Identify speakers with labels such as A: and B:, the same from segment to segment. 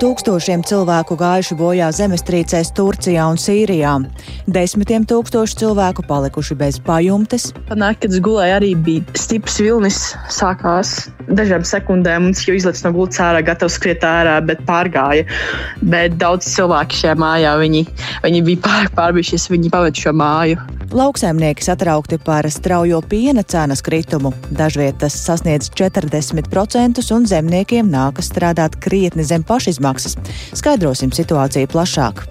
A: Tūkstošiem cilvēku gājuši bojā zemestrīcēs Turcijā un Sīrijā. Desmitiem tūkstoši cilvēku palikuši bez pajumtes.
B: Panāk, kad es gulēju, arī bija stiprs vilnis. Sākās dažām sekundēm, un es jau izlaicu no gultas ārā, gatavs skriet ārā, bet pārgāja. Bet daudz cilvēku šajā mājā viņi, viņi bija pārāk pārbijušies, viņi pavada šo māju.
A: Lauksaimnieki satraukti par straujo piena cenas kritumu. Dažviet tas sasniedz 40%, un zemniekiem nākas strādāt krietni zem pašizmaksas. Skaidrosim situāciju plašāk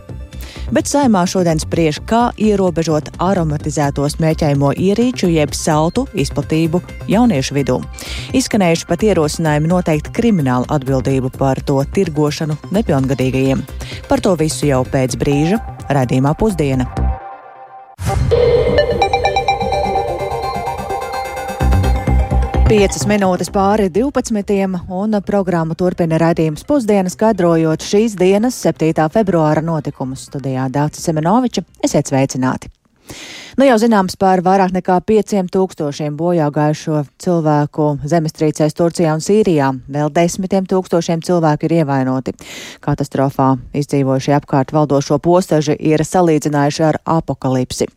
A: bet saimā šodien spriež, kā ierobežot aromatizēto smēķējumu ierīču jeb saltu izplatību jauniešu vidū. Izskanējuši pat ierosinājumi noteikt kriminālu atbildību par to tirgošanu nepilngadīgajiem. Par to visu jau pēc brīža redzījumā pusdiena. Piecas minūtes pāri 12. un programmu turpina raidījums pusdienas, skaidrojot šīs dienas 7. februāra notikumus studijā Dācis Semenoviča. Esiet sveicināti! Nu jau zināms par vairāk nekā 5000 bojā gājušo cilvēku zemestrīcēs Turcijā un Sīrijā. Vēl desmitiem tūkstošiem cilvēku ir ievainoti. Katastrofā izdzīvojušie apkārt valdošo postaži ir salīdzinājuši ar apakalipsi.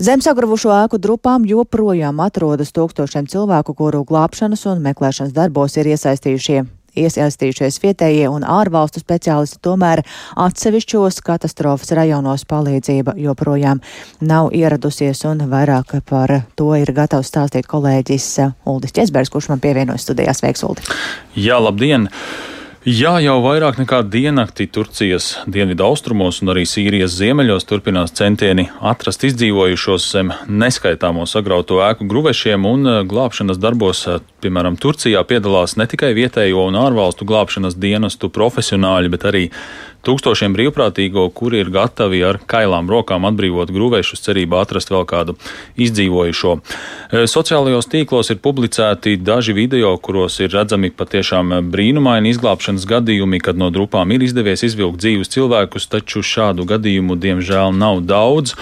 A: Zem sagravušo ēku drupām joprojām atrodas tūkstošiem cilvēku, kuru glābšanas un meklēšanas darbos ir iesaistījušie iesaistījušies vietējie un ārvalstu speciālisti, tomēr atsevišķos katastrofas rajonos palīdzība joprojām nav ieradusies, un vairāk par to ir gatavs stāstīt kolēģis Uldis Česbergs, kurš man pievienojas studijās. Sveiks, Uldi!
C: Jā, labdien! Jā, jau vairāk nekā diennakti Turcijas dienvidu austrumos un arī Sīrijas ziemeļos turpinās centieni atrast izdzīvojušos zem neskaitāmo sagrauto ēku gruvešiem un eh, glābšanas darbos, eh, piemēram, Turcijā piedalās ne tikai vietējo un ārvalstu glābšanas dienestu profesionāļi, bet arī tūkstošiem brīvprātīgo, kuri ir gatavi ar kailām rokām atbrīvot grūvēšus cerībā atrast vēl kādu izdzīvojušo. E, sociālajos tīklos ir publicēti daži video, kuros ir redzami patiešām brīnumaini izglābšanas gadījumi, kad no drupām ir izdevies izvilkt dzīvus cilvēkus, taču šādu gadījumu diemžēl nav daudz.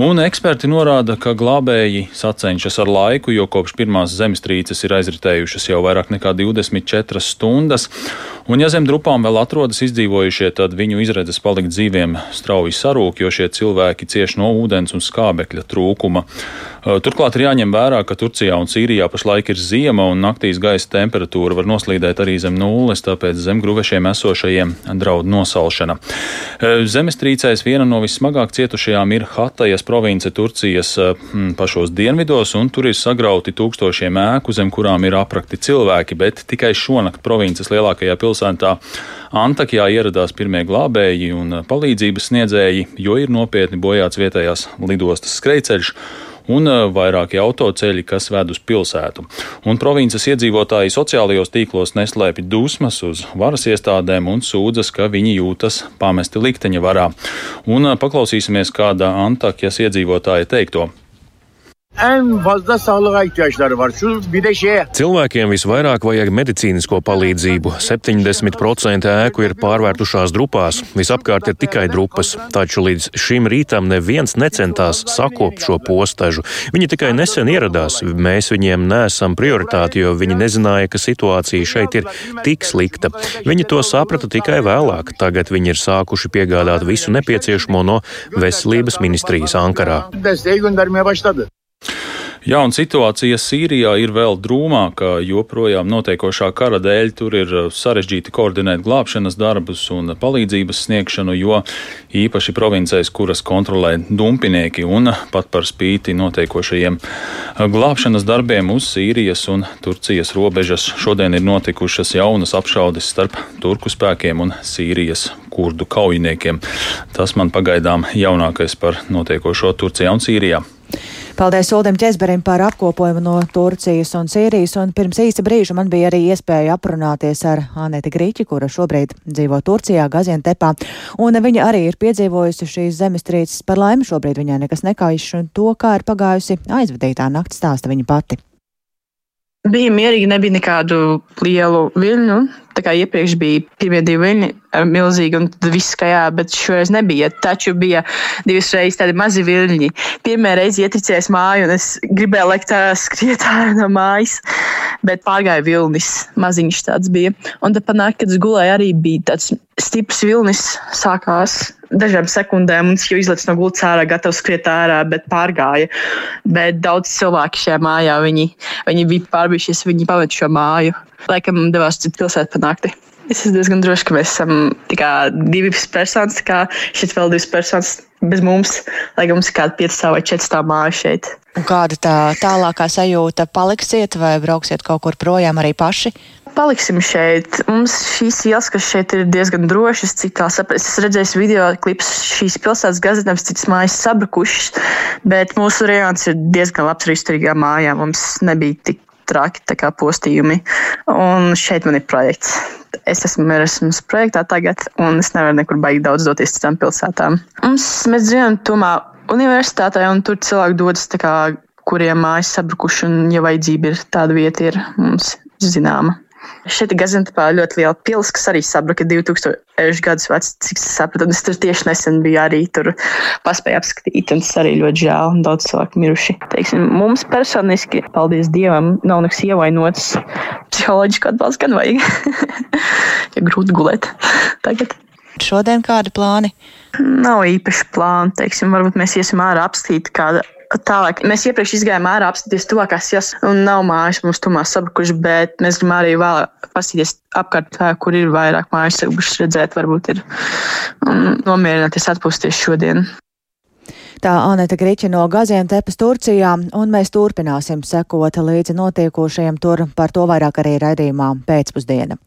C: Un eksperti norāda, ka glābēji sacenšas ar laiku, jo kopš pirmās zemestrīces ir aizritējušas jau vairāk nekā 24 stundas. Un, ja zem drupām vēl atrodas izdzīvojušie, tad viņu izredzes palikt dzīviem strauji sarūk, jo šie cilvēki cieš no ūdens un skābekļa trūkuma. Turklāt ir jāņem vērā, ka Turcijā un Sīrijā pašlaik ir ziema un naktīs gaisa temperatūra var noslīdēt arī zem nulles, tāpēc zem gruvešiem esošajiem draud nosalšana. Zemestrīcēs viena no vissmagāk cietušajām ir Hatajas province Turcijas pašos dienvidos, un tur ir sagrauti tūkstošiem ēku, zem kurām ir aprakti cilvēki, bet tikai šonakt provinces lielākajā pilsētā pilsētā Antakjā ieradās pirmie glābēji un palīdzības sniedzēji, jo ir nopietni bojāts vietējās lidostas skrejceļš un uh, vairāki autoceļi, kas ved uz pilsētu. Un provinces iedzīvotāji sociālajos tīklos neslēpj dusmas uz varas iestādēm un sūdzas, ka viņi jūtas pamesti likteņa varā. Un uh, paklausīsimies kāda Antakjas iedzīvotāja teikto.
D: En fazla sağlığa ihtiyaçları var. Şu bir de şeye.
E: Cilvēkiem visvairāk vajag medicīnisko palīdzību. 70% ēku ir pārvērtušās drupās, visapkārt ir tikai drupas. Taču līdz šim rītam neviens necentās sakopt šo postažu. Viņi tikai nesen ieradās. Mēs viņiem neesam prioritāti, jo viņi nezināja, ka situācija šeit ir tik slikta. Viņi to saprata tikai vēlāk. Tagad viņi ir sākuši piegādāt visu nepieciešamo no veselības ministrijas Ankarā.
C: Jā, un situācija Sīrijā ir vēl drūmāka, jo projām notiekošā kara dēļ tur ir uh, sarežģīti koordinēt glābšanas darbus un palīdzības sniegšanu, jo īpaši provincēs, kuras kontrolē dumpinieki, un pat par spīti notiekošajiem uh, glābšanas darbiem uz Sīrijas un Turcijas robežas. Šodien ir notikušas jaunas apšaudes starp turku spēkiem un Sīrijas kurdu kaujiniekiem. Tas man pagaidām jaunākais par notiekošo Turcijā un Sīrijā.
A: Paldies Uldim Česberim par apkopojumu no Turcijas un Sīrijas, un pirms īsa brīža man bija arī iespēja aprunāties ar Aneti Grīķi, kura šobrīd dzīvo Turcijā, Gazientepā, un viņa arī ir piedzīvojusi šīs zemestrīces par laimi. Šobrīd viņai nekas nekaiš, un to, kā ir pagājusi aizvadītā nakts stāsta viņa pati.
B: Bija mierīgi, nebija nekādu lielu viļņu. Tā kā iepriekš bija pirmie divi viļņi ar milzīgi, un viss kājā, bet šoreiz nebija. Taču bija divas reizes tādi mazi viļņi. Pirmā reize ietricējis māju, un es gribēju lekt skriet ārā no mājas, bet pārgāja vilnis. Maziņš tāds bija. Un tad panāk, kad es gulēju, arī bija tāds stiprs vilnis sākās dažām sekundēm. Mums jau izlaiž no gultas ārā, gatavs skriet ārā, bet pārgāja. Bet daudz cilvēku šajā mājā, viņi, viņi bija pārbijušies, viņi pavada šo māju. Laikam devās citu pilsētu panākti. Es esmu diezgan drošs, ka mēs esam tikai divas personas, kā šeit vēl divas personas bez mums, lai gan mums ir kāda 5 vai 4 stāv māja šeit.
A: Un kāda tā tālākā sajūta? Paliksiet vai brauksiet kaut kur projām arī paši?
B: Paliksim šeit. Mums šīs ielas, kas šeit ir diezgan drošas, cik tā sapratu. Es redzēju video klipus šīs pilsētas gazetēm, citas mājas sabrukušas, bet mūsu rajons ir diezgan labs arī izturīgā mājā. Mums nebija tik traki postījumi. Un šeit man ir projekts. Es esmu Erasmus projektā tagad, un es nevaru nekur baigi daudz doties citām pilsētām. Mums, mēs dzīvojam tomā universitātē, un tur cilvēki dodas kā kuriem mājas sabrukuši, un, ja vajadzība ir tāda vieta, ir mums zināma. Šeit ir Gazantepā ļoti liela pils, kas arī sabruka 2000 gadus vecs, cik es sapratu. Es tur tieši nesen biju arī tur paspēju apskatīt, un tas arī ļoti žēl, un daudz cilvēku miruši. Teiksim, mums personiski, paldies Dievam, nav nekas ievainots. Psiholoģisku atbalstu gan vajag. ja grūti gulēt tagad.
A: Šodien kādi plāni?
B: Nav īpaši plāni. Teiksim, varbūt mēs iesim ārā apskatīt kādu tālāk. Mēs iepriekš izgājām ārā, apskatīties tuvākās ielas, un nav mājas mums tumā sabrukuši, bet mēs gribam arī vēl paskatīties apkārt, kur ir vairāk mājas sabrukušas, redzēt, varbūt ir un nomierināties, atpūsties šodien.
A: Tā Anita Griča no Gazientepas Turcijā, un mēs turpināsim sekot līdzi notiekošajiem tur par to vairāk arī raidījumā pēcpusdiena.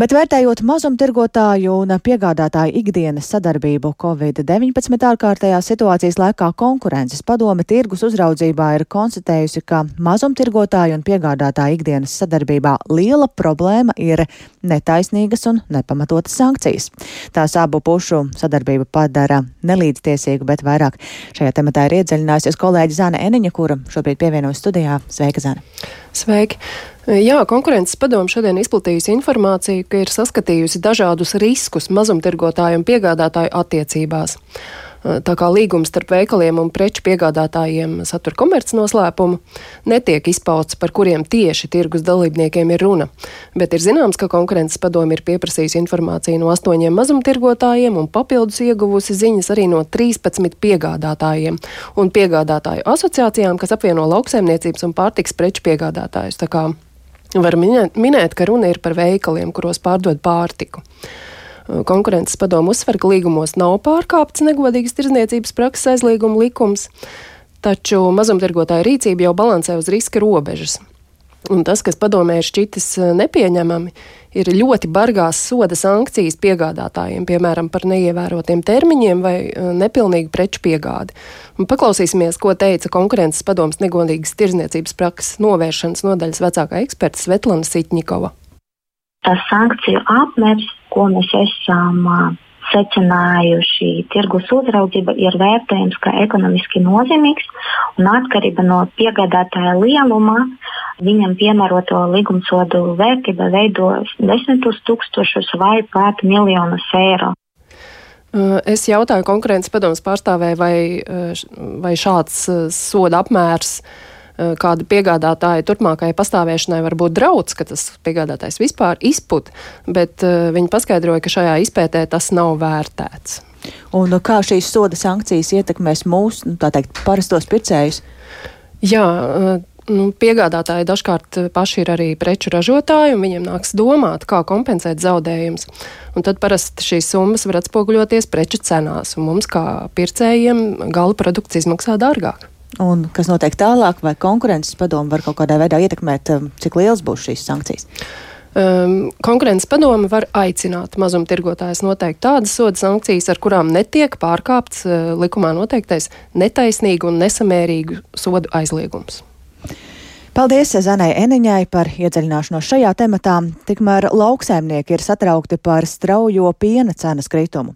A: Bet vērtējot mazumtirgotāju un piegādātāju ikdienas sadarbību Covid-19 ārkārtējās situācijas laikā konkurences padome tirgus uzraudzībā ir konstatējusi, ka mazumtirgotāju un piegādātāju ikdienas sadarbībā liela problēma ir netaisnīgas un nepamatotas sankcijas. Tās abu pušu sadarbību padara nelīdztiesīgu, bet vairāk šajā tematā ir iedziļinājusies kolēģi Zana Eniņa, kura šobrīd pievienojas studijā. Sveika, Zana!
F: Sveiki! Jā, konkurences padomu šodien izplatījusi informāciju, ka ir saskatījusi dažādus riskus mazumtirgotāju un piegādātāju attiecībās. Tā kā līgums starp veikaliem un preču piegādātājiem satur komercnoslēpumu, netiek izpausts, par kuriem tieši tirgus dalībniekiem ir runa. Bet ir zināms, ka konkurences padomi ir pieprasījusi informāciju no astoņiem mazumtirgotājiem un papildus ieguvusi ziņas arī no 13 piegādātājiem un piegādātāju asociācijām, kas apvieno lauksaimniecības un pārtiks preču piegādātājus. Var minēt, minēt, ka runa ir par veikaliem, kuros pārdod pārtiku. Konkurences padomu uzsver, ka līgumos nav pārkāpts negodīgas tirzniecības prakses aizlieguma likums, taču mazumtirgotāja rīcība jau balansē uz riska robežas. Un tas, kas padomē ir šķitis eh, nepieņemami, ir ļoti bargās soda sankcijas piegādātājiem, piemēram, par neievērotiem termiņiem vai eh, nepilnīgu preču piegādi. Un paklausīsimies, ko teica konkurences padomas negodīgas tirzniecības prakses novēršanas nodaļas vecākā eksperta Svetlana Sitņikova.
G: Tas sankciju apmērs ko mēs esam secinājuši, tirgus uzraudzība ir vērtējums kā ekonomiski nozīmīgs un atkarība no piegādātāja lieluma. Viņam piemēroto līgumsodu vērtība veido desmitus tūkstošus vai pat miljonus eiro.
F: Es jautāju konkurences padomus pārstāvēju, vai, vai šāds soda apmērs uh, kāda piegādātāja turpmākajai pastāvēšanai var būt draudz, ka tas piegādātājs vispār izput, bet uh, viņi paskaidroja, ka šajā izpētē tas nav vērtēts.
A: Un kā šīs soda sankcijas ietekmēs mūsu, nu, tā teikt, parastos pircējus?
F: Jā, uh, nu, piegādātāji dažkārt paši ir arī preču ražotāji, un viņiem nāks domāt, kā kompensēt zaudējumus. Un tad parasti šīs summas var atspoguļoties preču cenās, un mums, kā pircējiem, gala produkts izmaksā dārgāk.
A: Un kas notiek tālāk, vai konkurences padomu var kaut kādā veidā ietekmēt, um, cik liels būs šīs sankcijas?
F: Um, konkurences padome var aicināt mazumtirgotājus noteikt tādas soda sankcijas, ar kurām netiek pārkāpts uh, likumā noteiktais netaisnīgu un nesamērīgu sodu aizliegums.
A: Paldies Zanai Eniņai par iedziļināšanos šajā tematā. Tikmēr lauksaimnieki ir satraukti par straujo piena cenas kritumu.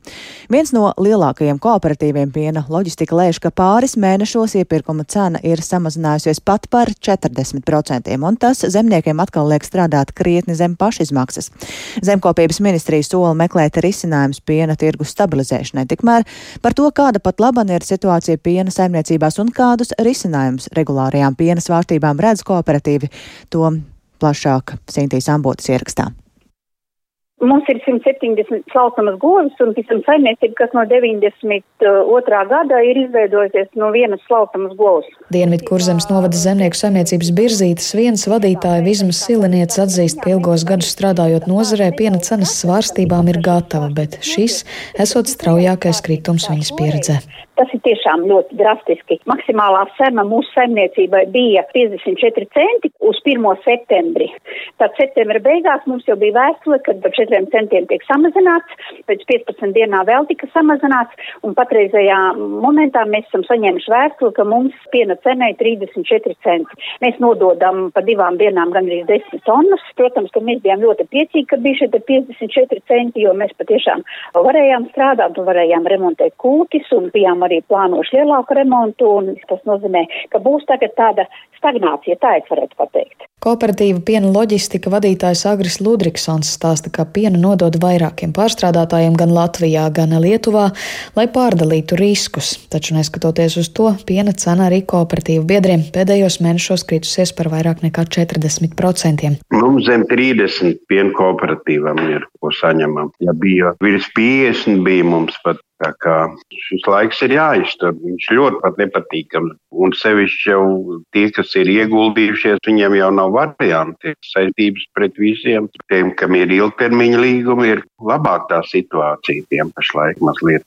A: Viens no lielākajiem kooperatīviem piena loģistika lēš, ka pāris mēnešos iepirkuma cena ir samazinājusies pat par 40%, un tas zemniekiem atkal liek strādāt krietni zem pašizmaksas. Zemkopības ministrija sola meklēt risinājums piena tirgu stabilizēšanai. Tikmēr par to, kāda pat laban ir situācija piena saimniecībās un kādus risinājumus regulārajām piena svārstībām redz kooperatīvi. To plašāk Sintīs Ambotas ierakstā.
H: Mums ir 170 slaucamas govis un visam saimniecība, kas no 92. gada ir izveidojusies no vienas slaucamas govs.
I: Dienvidu kurzemes novada zemnieku saimniecības birzītes viens vadītāja Vizmas Silenietis atzīst, ka ilgos gadus strādājot nozarē piena cenas svārstībām ir gatava, bet šis esot straujākais kritums viņas pieredzē.
H: Tas ir tiešām ļoti drastiski. Maksimālā cena mūsu saimniecībai bija 54 centi uz 1. septembri. Tad septembra beigās mums jau bija vēstule, ka par 4 centiem tiek samazināts, pēc 15 dienā vēl tika samazināts, un patreizajā momentā mēs esam saņēmuši vēstuli, ka mums piena cena ir 34 centi. Mēs nododam pa divām dienām gandrīz 10 tonnas. Protams, ka mēs bijām ļoti priecīgi, ka bija šie 54 centi, jo mēs patiešām varējām strādāt un varējām remontēt kūtis un bijām arī plānojuši lielāku remontu, un tas nozīmē, ka būs tagad tāda stagnācija, tā es varētu pateikt.
I: Kooperatīva piena loģistika vadītājs Agris Ludriksons stāsta, ka pienu nodod vairākiem pārstrādātājiem gan Latvijā, gan Lietuvā, lai pārdalītu riskus. Taču neskatoties uz to, piena cena arī kooperatīvu biedriem pēdējos mēnešos kritusies par vairāk nekā 40%.
J: Mums zem 30 piena kooperatīvam ir, ko saņemam. Ja bija virs 50, bija mums pat Tā kā šis laiks ir jāiztur, viņš ļoti pat nepatīkams. Un sevišķi jau tie, kas ir ieguldījušies, viņiem jau nav varianti. Saistības pret visiem, tiem, kam ir ilgtermiņa līgumi, ir labāk tā situācija tiem pašlaik mazliet.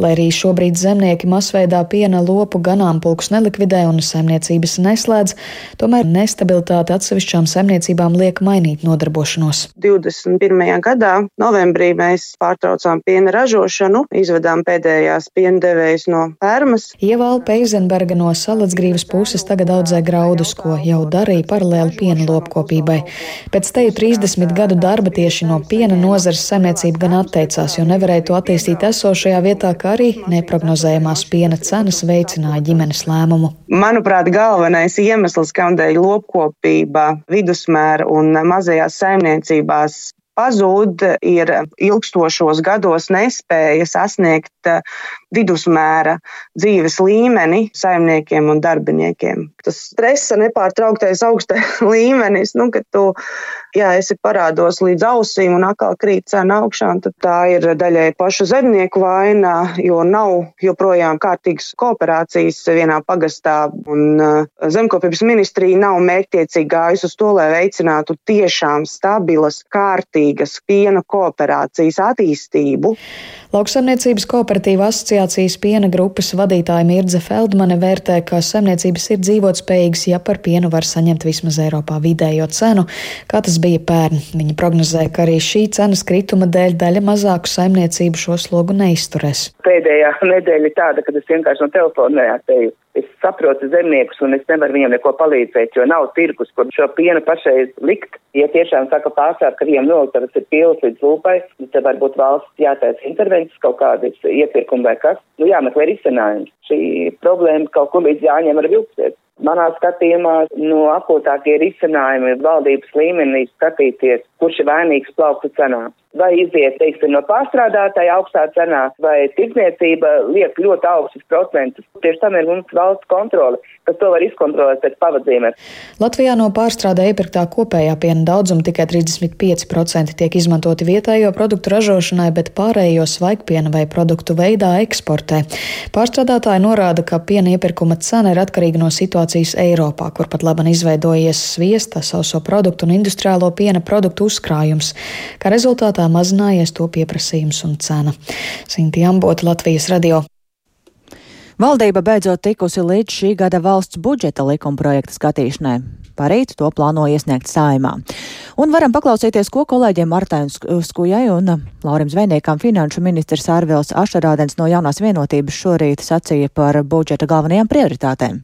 I: Lai arī šobrīd zemnieki masveidā piena lopu ganāmpulkus nelikvidē un saimniecības neslēdz, tomēr nestabilitāte atsevišķām saimniecībām liek mainīt nodarbošanos.
K: 21. gadā novembrī mēs pārtraucām piena ražošanu, izvedām pēdējās piena devējas no fermas.
I: Ievalda Peizenberga no Salacgrīvas puses tagad audzē graudus, ko jau darīja paralēli piena lopkopībai. Pēc teju 30 gadu darba tieši no piena nozares saimniecība gan atteicās, jo nevarēja to attīstīt esošajā vietā, kā arī neprognozējamās piena cenas veicināja ģimenes lēmumu.
K: Manuprāt, galvenais iemesls, kādēļ lopkopība vidusmēra un mazajās saimniecībās pazūd, ir ilgstošos gados nespēja sasniegt eh, vidusmēra dzīves līmeni saimniekiem un darbiniekiem. Tas stresa nepārtrauktais augstais līmenis, nu, kad tu jā, esi parādos līdz ausīm un atkal krīt cena augšā, tad tā ir daļai pašu zemnieku vaina, jo nav joprojām kārtīgas kooperācijas vienā pagastā un uh, zemkopības ministrija nav mērķtiecīgi gājusi uz to, lai veicinātu tiešām stabilas, kārtīgas piena kooperācijas attīstību.
I: Lauksaimniecības kooperatīva asociācijas piena grupas vadītāja Mirdze Feldmane vērtē, ka saimniecības ir dzīvotspējīgas, ja par pienu var saņemt vismaz Eiropā vidējo cenu, kā tas bija pērn. Viņa prognozē, ka arī šī cenas krituma dēļ daļa mazāku saimniecību šo slogu neizturēs.
L: Pēdējā nedēļa ir tāda, kad es vienkārši no telefona neatēju. Es saprotu zemniekus un es nevaru viņiem neko palīdzēt, jo nav tirgus, kur šo pienu pašreiz likt. Ja tiešām saka pārstāv, ka viņiem noliktavas ir pilns līdz lūpai, tad varbūt valsts jātaisa intervences kaut kādas iepirkumi vai kas. Nu jāmeklē risinājums. Šī problēma kaut kur līdz jāņem ar vilksies. Manā skatījumā no akūtākie risinājumi valdības līmenī skatīties, kurš ir vainīgs plauktu cenā. Vai iziet, teiksim, no pārstrādātāja augstā cenā, vai tirdzniecība liek ļoti augstus procentus. Tieši tam ir mums valsts kontrole, kas to var izkontrolēt pēc pavadzīmēm.
I: Latvijā no pārstrādē iepirktā kopējā piena daudzuma tikai 35% tiek izmantoti vietējo produktu ražošanai, bet pārējo svaigpiena vai produktu veidā eksportē. Pārstrādātāji norāda, ka piena iepirkuma cena ir atkarīga no situācijas Eiropā, kur pat laban izveidojies sviesta, sauso produktu un industriālo piena produktu uzkrājums. Kā rezultātā mazinājies to pieprasījums un cena. Sinti Ambota, Latvijas radio.
A: Valdība beidzot tikusi līdz šī gada valsts budžeta likuma projekta skatīšanai. Parīt to plāno iesniegt saimā. Un varam paklausīties, ko kolēģiem Martai Skujai un Laurim Zvejniekam finanšu ministrs Ārvils Ašarādens no jaunās vienotības šorīt sacīja par budžeta galvenajām prioritātēm.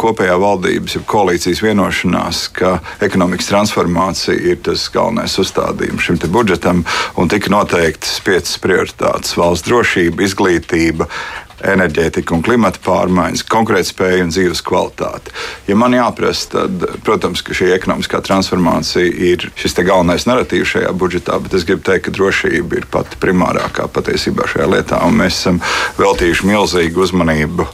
M: Kopējā valdības, ja koalīcijas vienošanās, ka ekonomikas transformācija ir tas galvenais uzstādījums šim budžetam, un tika noteiktas piecas prioritātes - valsts drošība, izglītība, enerģētika un klimata pārmaiņas, konkurētspēja un dzīves kvalitāte. Ja man jāprasa, tad, protams, ka šī ekonomiskā transformācija ir šis galvenais narratīvs šajā budžetā, bet es gribu teikt, ka drošība ir pati primārākā patiesībā šajā lietā. Mēs esam veltījuši milzīgu uzmanību,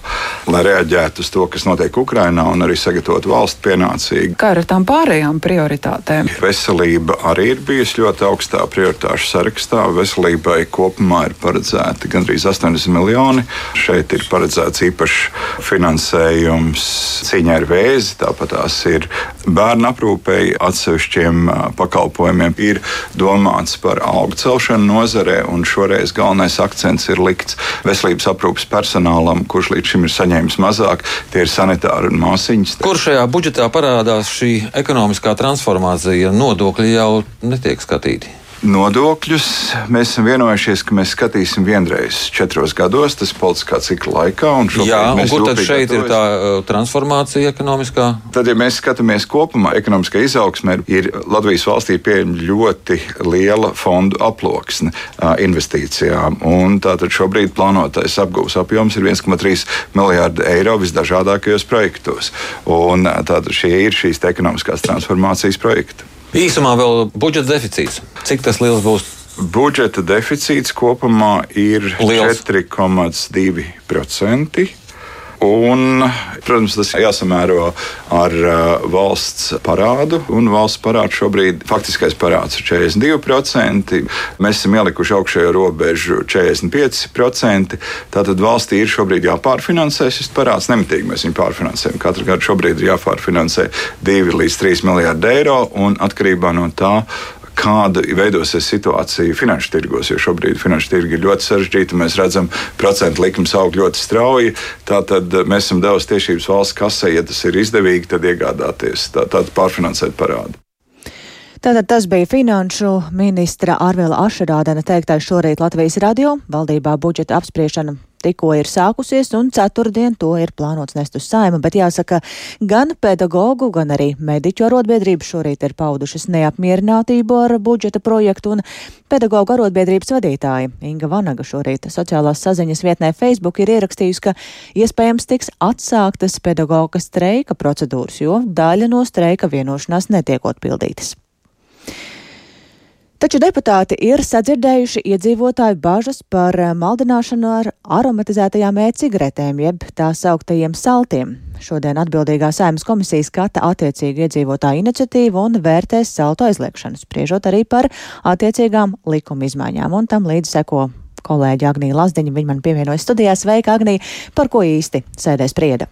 M: lai reaģētu uz to, kas notiek Ukrajinā, un arī sagatavotu valsts pienācīgi.
N: Kā ar tām pārējām prioritātēm?
M: Veselība arī ir bijusi ļoti augstā prioritāšu sarakstā. Veselībai kopumā ir paredzēti gandrīz 80 miljoni. Šeit ir paredzēts īpašs finansējums cīņai ar vēzi, tāpat tās ir bērnu aprūpēji, atsevišķiem pakalpojumiem. Ir domāts par algu celšanu nozarē, un šoreiz galvenais akcents ir likts veselības aprūpes personālam, kurš līdz šim ir saņēmis mazāk. Tie ir sanitāri un māsiņas.
O: Kur šajā budžetā parādās šī ekonomiskā transformācija? Nodokļi jau netiek skatīti.
M: Nodokļus mēs esam vienojušies, ka mēs skatīsim vienreiz četros gados, tas politiskā cikla laikā.
O: Jā, un kur tad šeit ir tā uh, transformācija ekonomiskā?
M: Tad, ja mēs skatāmies kopumā, ekonomiskā izaugsmē ir Latvijas valstī pieejama ļoti liela fondu aploksne uh, investīcijām. Tātad šobrīd plānotais apgūves apjoms ir 1,3 miljārdi eiro visdažādākajos projektos. Un, uh, tātad šie ir šīs ekonomiskās transformācijas projekti.
O: Īsumā vēl budžeta deficīts. Cik tas liels būs?
M: Budžeta deficīts kopumā ir 4,2%. Un, protams, tas jāsamēro ar uh, valsts parādu. Valsts parāds šobrīd faktiskais parāds ir 42%. Mēs esam ielikuši augšējo robežu 45%. Tātad valstī ir šobrīd jāpārfinansē šis parāds. Nemitīgi mēs viņu pārfinansējam. Katru gadu šobrīd ir jāpārfinansē 2 līdz 3 miljardi eiro. Un atkarībā no tā, kāda veidosies situācija finanšu tirgos, jo šobrīd finanšu tirgi ir ļoti sarežģīti. Mēs redzam, procentu likums aug ļoti strauji. Tātad mēs esam devuši tiešības valsts kasē, ja tas ir izdevīgi, tad iegādāties tā, tādu pārfinansētu parādu.
A: Tātad tas bija finanšu ministra Arvila Ašerādena teiktais šorīt Latvijas radio valdībā budžeta apspriešana tikko ir sākusies, un ceturtdien to ir plānots nest uz saima, bet jāsaka, gan pedagoģu, gan arī mediķu arotbiedrības šorīt ir paudušas neapmierinātību ar budžeta projektu, un pedagoģu arotbiedrības vadītāja Inga Vanaga šorīt sociālās saziņas vietnē Facebook ir ierakstījusi, ka iespējams tiks atsāktas pedagoģa streika procedūras, jo daļa no streika vienošanās netiekot pildītas. Taču deputāti ir sadzirdējuši iedzīvotāju bažas par eh, maldināšanu ar aromatizētajām e-cigaretēm, jeb tā sauktajiem saltiem. Šodien atbildīgā saimnes komisija skata attiecīgu iedzīvotāju iniciatīvu un vērtēs saltu aizliekšanu, spriežot arī par attiecīgām likuma izmaiņām, un tam līdz seko kolēģi Agnija Lazdiņa. Viņa man pievienojas studijā. Sveika, Agnija! Par ko īsti sēdē sprieda?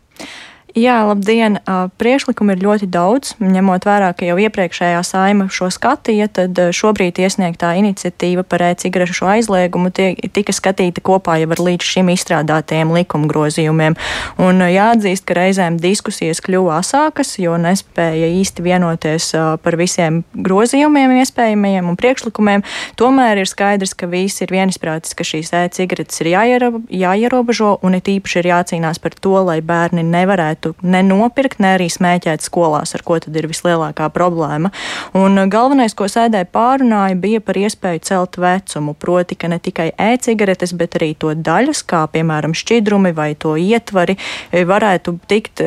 P: Jā, labdien! Priekšlikumu ir ļoti daudz. Ņemot vērā, ka jau iepriekšējā saima šo skatīja, tad šobrīd iesniegtā iniciatīva par e-cigarešu aizliegumu tie, tika skatīta kopā jau ar līdz šim izstrādātajiem likuma grozījumiem. Un jāatzīst, ka reizēm diskusijas kļuva asākas, jo nespēja īsti vienoties par visiem grozījumiem iespējamajiem un priekšlikumiem. Tomēr ir skaidrs, ka visi ir vienisprātis, ka šīs e-cigaretes ir jāierobežo un it īpaši ir jācīnās par to, lai bērni nevarētu varētu ne nopirkt, ne arī smēķēt skolās, ar ko tad ir vislielākā problēma. Un galvenais, ko sēdē pārunāja, bija par iespēju celt vecumu, proti, ka ne tikai e-cigaretes, bet arī to daļas, kā piemēram šķidrumi vai to ietvari, varētu tikt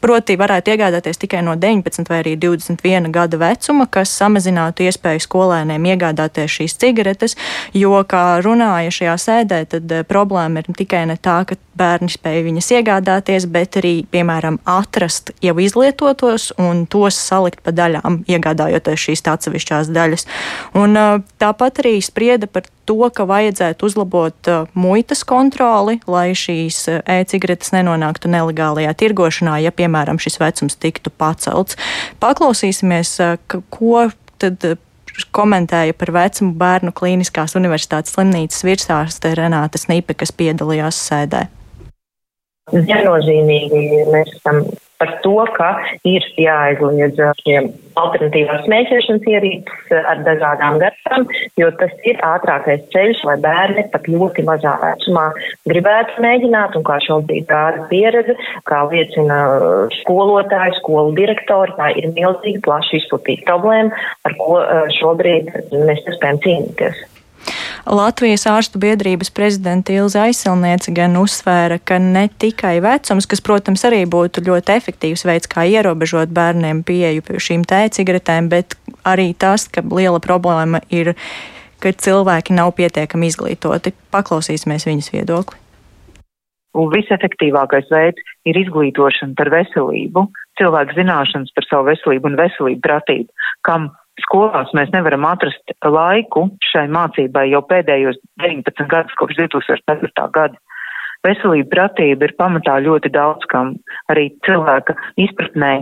P: proti varētu iegādāties tikai no 19 vai arī 21 gada vecuma, kas samazinātu iespēju skolēniem iegādāties šīs cigaretes, jo, kā runāja šajā sēdē, tad eh, problēma ir tikai ne tā, ka bērni spēja viņas iegādāties, bet arī, piemēram, atrast jau izlietotos un tos salikt pa daļām, iegādājoties šīs atsevišķās daļas. Un, eh, tāpat arī sprieda par to, ka vajadzētu uzlabot uh, muitas kontroli, lai šīs uh, e-cigaretes nenonāktu nelegālajā tirgošanā, ja, piemēram, šis vecums tiktu pacelts. Paklausīsimies, uh, ko tad komentēja par vecumu bērnu klīniskās universitātes slimnīcas virsārste Renāta Snipe, kas piedalījās sēdē.
Q: Viennozīmīgi mēs esam par to, ka ir jāaizliedz šiem alternatīvās smēķēšanas ierīces ar dažādām garšām, jo tas ir ātrākais ceļš, lai bērni pat ļoti mazā vecumā gribētu mēģināt, un kā šobrīd rāda pieredze, kā liecina skolotāji, skolu direktori, tā ir milzīgi plaši izplatīta problēma, ar ko šobrīd mēs nespējam cīnīties.
P: Latvijas ārstu biedrības prezidenta Ilza Aizsilniece gan uzsvēra, ka ne tikai vecums, kas, protams, arī būtu ļoti efektīvs veids, kā ierobežot bērniem pieeju šīm tēcigaretēm, bet arī tas, ka liela problēma ir, ka cilvēki nav pietiekami izglītoti. Paklausīsimies viņas viedokli.
R: Un visefektīvākais veids ir izglītošana par veselību, cilvēku zināšanas par savu veselību un veselību pratību, kam skolās mēs nevaram atrast laiku šai mācībai jau pēdējos 19 gadus kopš 2004. gada. Veselība pratība ir pamatā ļoti daudz kam arī cilvēka izpratnē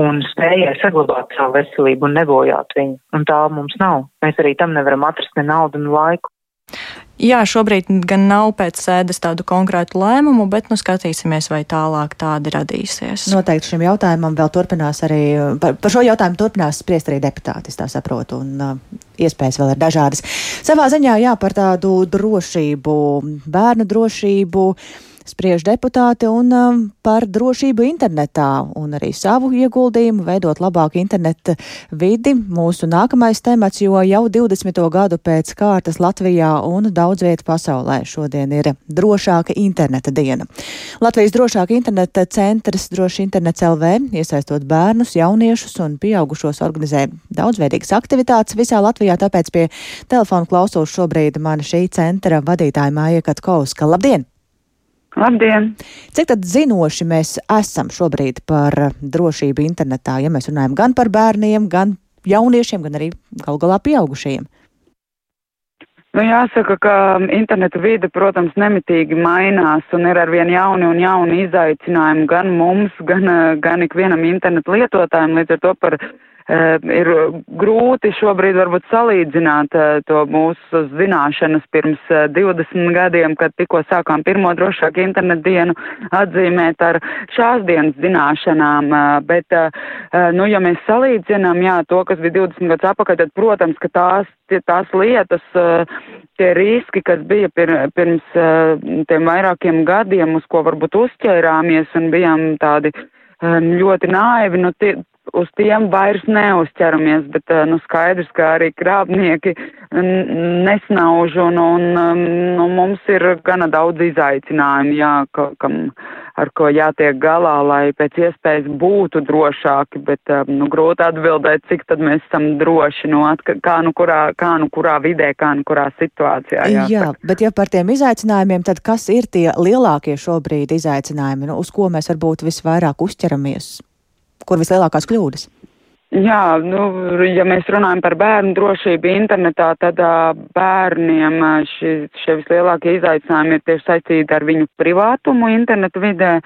R: un spējai saglabāt savu veselību un nebojāt viņu. Un tā mums nav. Mēs arī tam nevaram atrast ne naudu, ne laiku.
P: Jā, šobrīd gan nav pēc sēdes tādu konkrētu lēmumu, bet nu skatīsimies, vai tālāk tādi radīsies.
A: Noteikti šim jautājumam vēl turpinās arī, par, par šo jautājumu turpinās spriest arī deputāti, es tā saprotu, un uh, iespējas vēl ir dažādas. Savā ziņā, jā, par tādu drošību, bērnu drošību. Uh, spriež deputāti un um, par drošību internetā un arī savu ieguldījumu veidot labāku interneta vidi. Mūsu nākamais temats, jo jau 20. gadu pēc kārtas Latvijā un daudz vietu pasaulē šodien ir drošāka interneta diena. Latvijas drošāka interneta centrs Droši internets LV, iesaistot bērnus, jauniešus un pieaugušos, organizē daudzveidīgas aktivitātes visā Latvijā, tāpēc pie telefona klausos šobrīd mana šī centra vadītāja Māja Katkovska. Labdien!
S: Labdien!
A: Cik tad zinoši mēs esam šobrīd par drošību internetā, ja mēs runājam gan par bērniem, gan jauniešiem, gan arī gal galā pieaugušajiem?
S: Nu, jāsaka, ka interneta vide, protams, nemitīgi mainās un ir arvien jauni un jauni izaicinājumi gan mums, gan, gan ikvienam internetu lietotājiem. Līdz ar to par Eh, ir grūti šobrīd varbūt salīdzināt eh, to mūsu zināšanas pirms 20 eh, gadiem, kad tikko sākām pirmo drošāku internetu dienu atzīmēt ar šās dienas zināšanām, bet, nu, ja mēs salīdzinām, jā, to, kas bija 20 gadus apakaļ, tad, protams, ka tās, tās lietas, tie riski, kas bija pir, pirms tiem vairākiem gadiem, uz ko varbūt uzķērāmies un bijām tādi ļoti naivi, nu, tie, uz tiem vairs neuzķeramies, bet nu, skaidrs, ka arī krāpnieki nesnauž un, un nu, mums ir gana daudz izaicinājumu, jā, ka, kam, ar ko jātiek galā, lai pēc iespējas būtu drošāki, bet nu, grūti atbildēt, cik tad mēs esam droši, no nu, kā nu kurā, kā nu kurā vidē, kā nu kurā situācijā.
A: Jāsaka. Jā, bet ja par tiem izaicinājumiem, tad kas ir tie lielākie šobrīd izaicinājumi, nu, uz ko mēs varbūt visvairāk uzķeramies? Kur vislielākās kļūdas?
S: Jā, nu, ja mēs runājam par bērnu drošību internetā, tad uh, bērniem uh, šie, vislielākie izaicinājumi ir tieši saistīti ar viņu privātumu internetu vidē.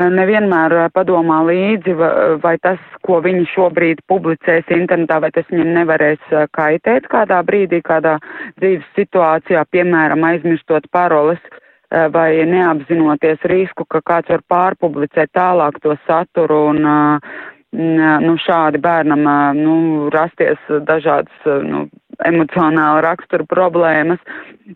S: Nevienmēr padomā līdzi, vai tas, ko viņi šobrīd publicēs internetā, vai tas viņiem nevarēs kaitēt kādā brīdī, kādā dzīves situācijā, piemēram, aizmirstot paroles vai neapzinoties risku, ka kāds var pārpublicēt tālāk to saturu un uh, nu, šādi bērnam nu, rasties dažādas nu, emocionāla rakstura problēmas.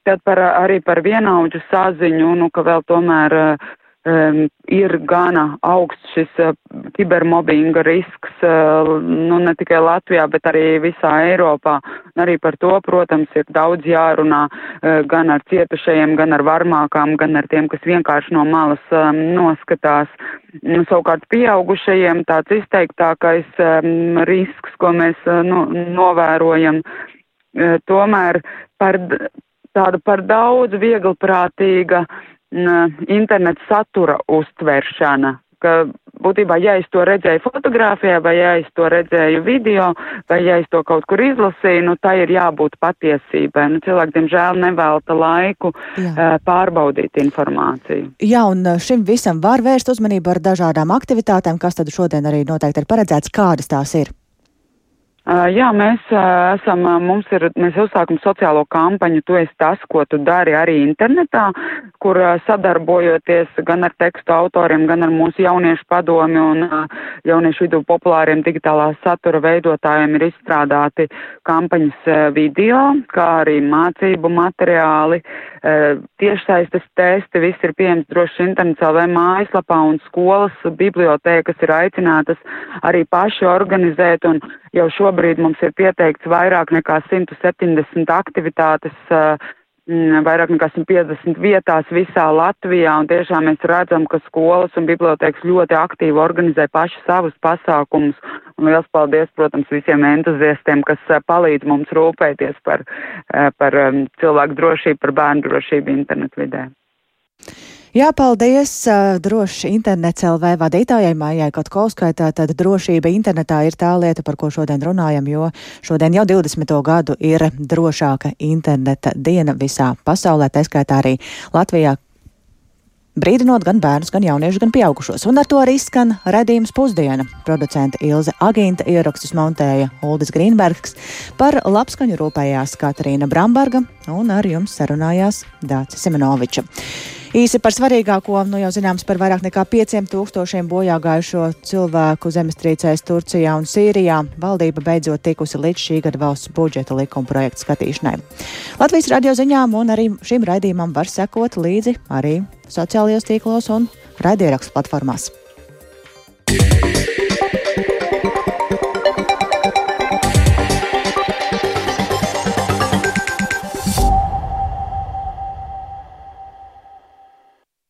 S: Tad par, arī par vienaudžu saziņu, nu, ka vēl tomēr um, ir gana augsts šis uh, kibermobbinga risks, uh, nu, ne tikai Latvijā, bet arī visā Eiropā. Un arī par to, protams, ir daudz jārunā uh, gan ar cietušajiem, gan ar varmākām, gan ar tiem, kas vienkārši no malas um, noskatās. Nu, savukārt pieaugušajiem tāds izteiktākais um, risks, ko mēs uh, nu, novērojam, uh, tomēr par tādu par daudz vieglprātīga uh, interneta satura uztveršana, ka būtībā, ja es to redzēju fotografijā, vai ja es to redzēju video, vai ja es to kaut kur izlasīju, nu tā ir jābūt patiesībai. Nu, cilvēki, diemžēl, nevelta laiku Jā. uh, pārbaudīt informāciju.
A: Jā, un šim visam var vērst uzmanību ar dažādām aktivitātēm, kas tad šodien arī noteikti ir paredzēts, kādas tās ir.
S: Jā, mēs esam, mums ir, mēs uzsākam sociālo kampaņu, tu esi tas, ko tu dari arī internetā, kur sadarbojoties gan ar tekstu autoriem, gan ar mūsu jauniešu padomi un jauniešu vidū populāriem digitālā satura veidotājiem ir izstrādāti kampaņas video, kā arī mācību materiāli, tiešsaistes testi, viss ir pieejams droši internets LV mājaslapā un skolas bibliotēkas ir aicinātas arī paši organizēt un jau šobrīd mums ir pieteikts vairāk nekā 170 aktivitātes, vairāk nekā 150 vietās visā Latvijā, un tiešām mēs redzam, ka skolas un bibliotēkas ļoti aktīvi organizē paši savus pasākumus. Un liels paldies, protams, visiem entuziastiem, kas palīdz mums rūpēties par, par cilvēku drošību, par bērnu drošību internetu vidē.
A: Jā, paldies droši internets LV vadītājai Mājai Kotkovskai. Tātad drošība internetā ir tā lieta, par ko šodien runājam, jo šodien jau 20. gadu ir drošāka interneta diena visā pasaulē, tā skaitā arī Latvijā, brīdinot gan bērnus, gan jauniešus, gan pieaugušos. Un ar to arī skan redzījums pusdiena. Producente Ilze Agīnta ierakstus montēja Uldis Grīnbergs, par labskaņu rūpējās Katarīna Bramberga un ar jums sarunājās Dācis Semenoviča. Īsi par svarīgāko, nu jau zināms par vairāk nekā 5000 bojā gājušo cilvēku zemestrīcēs Turcijā un Sīrijā. Valdība beidzot tikusi līdz šī gada valsts budžeta likuma projekta skatīšanai. Latvijas radio ziņām un arī šim raidījumam var sekot līdzi arī sociālajos tīklos un raidierakstu platformās. Yeah.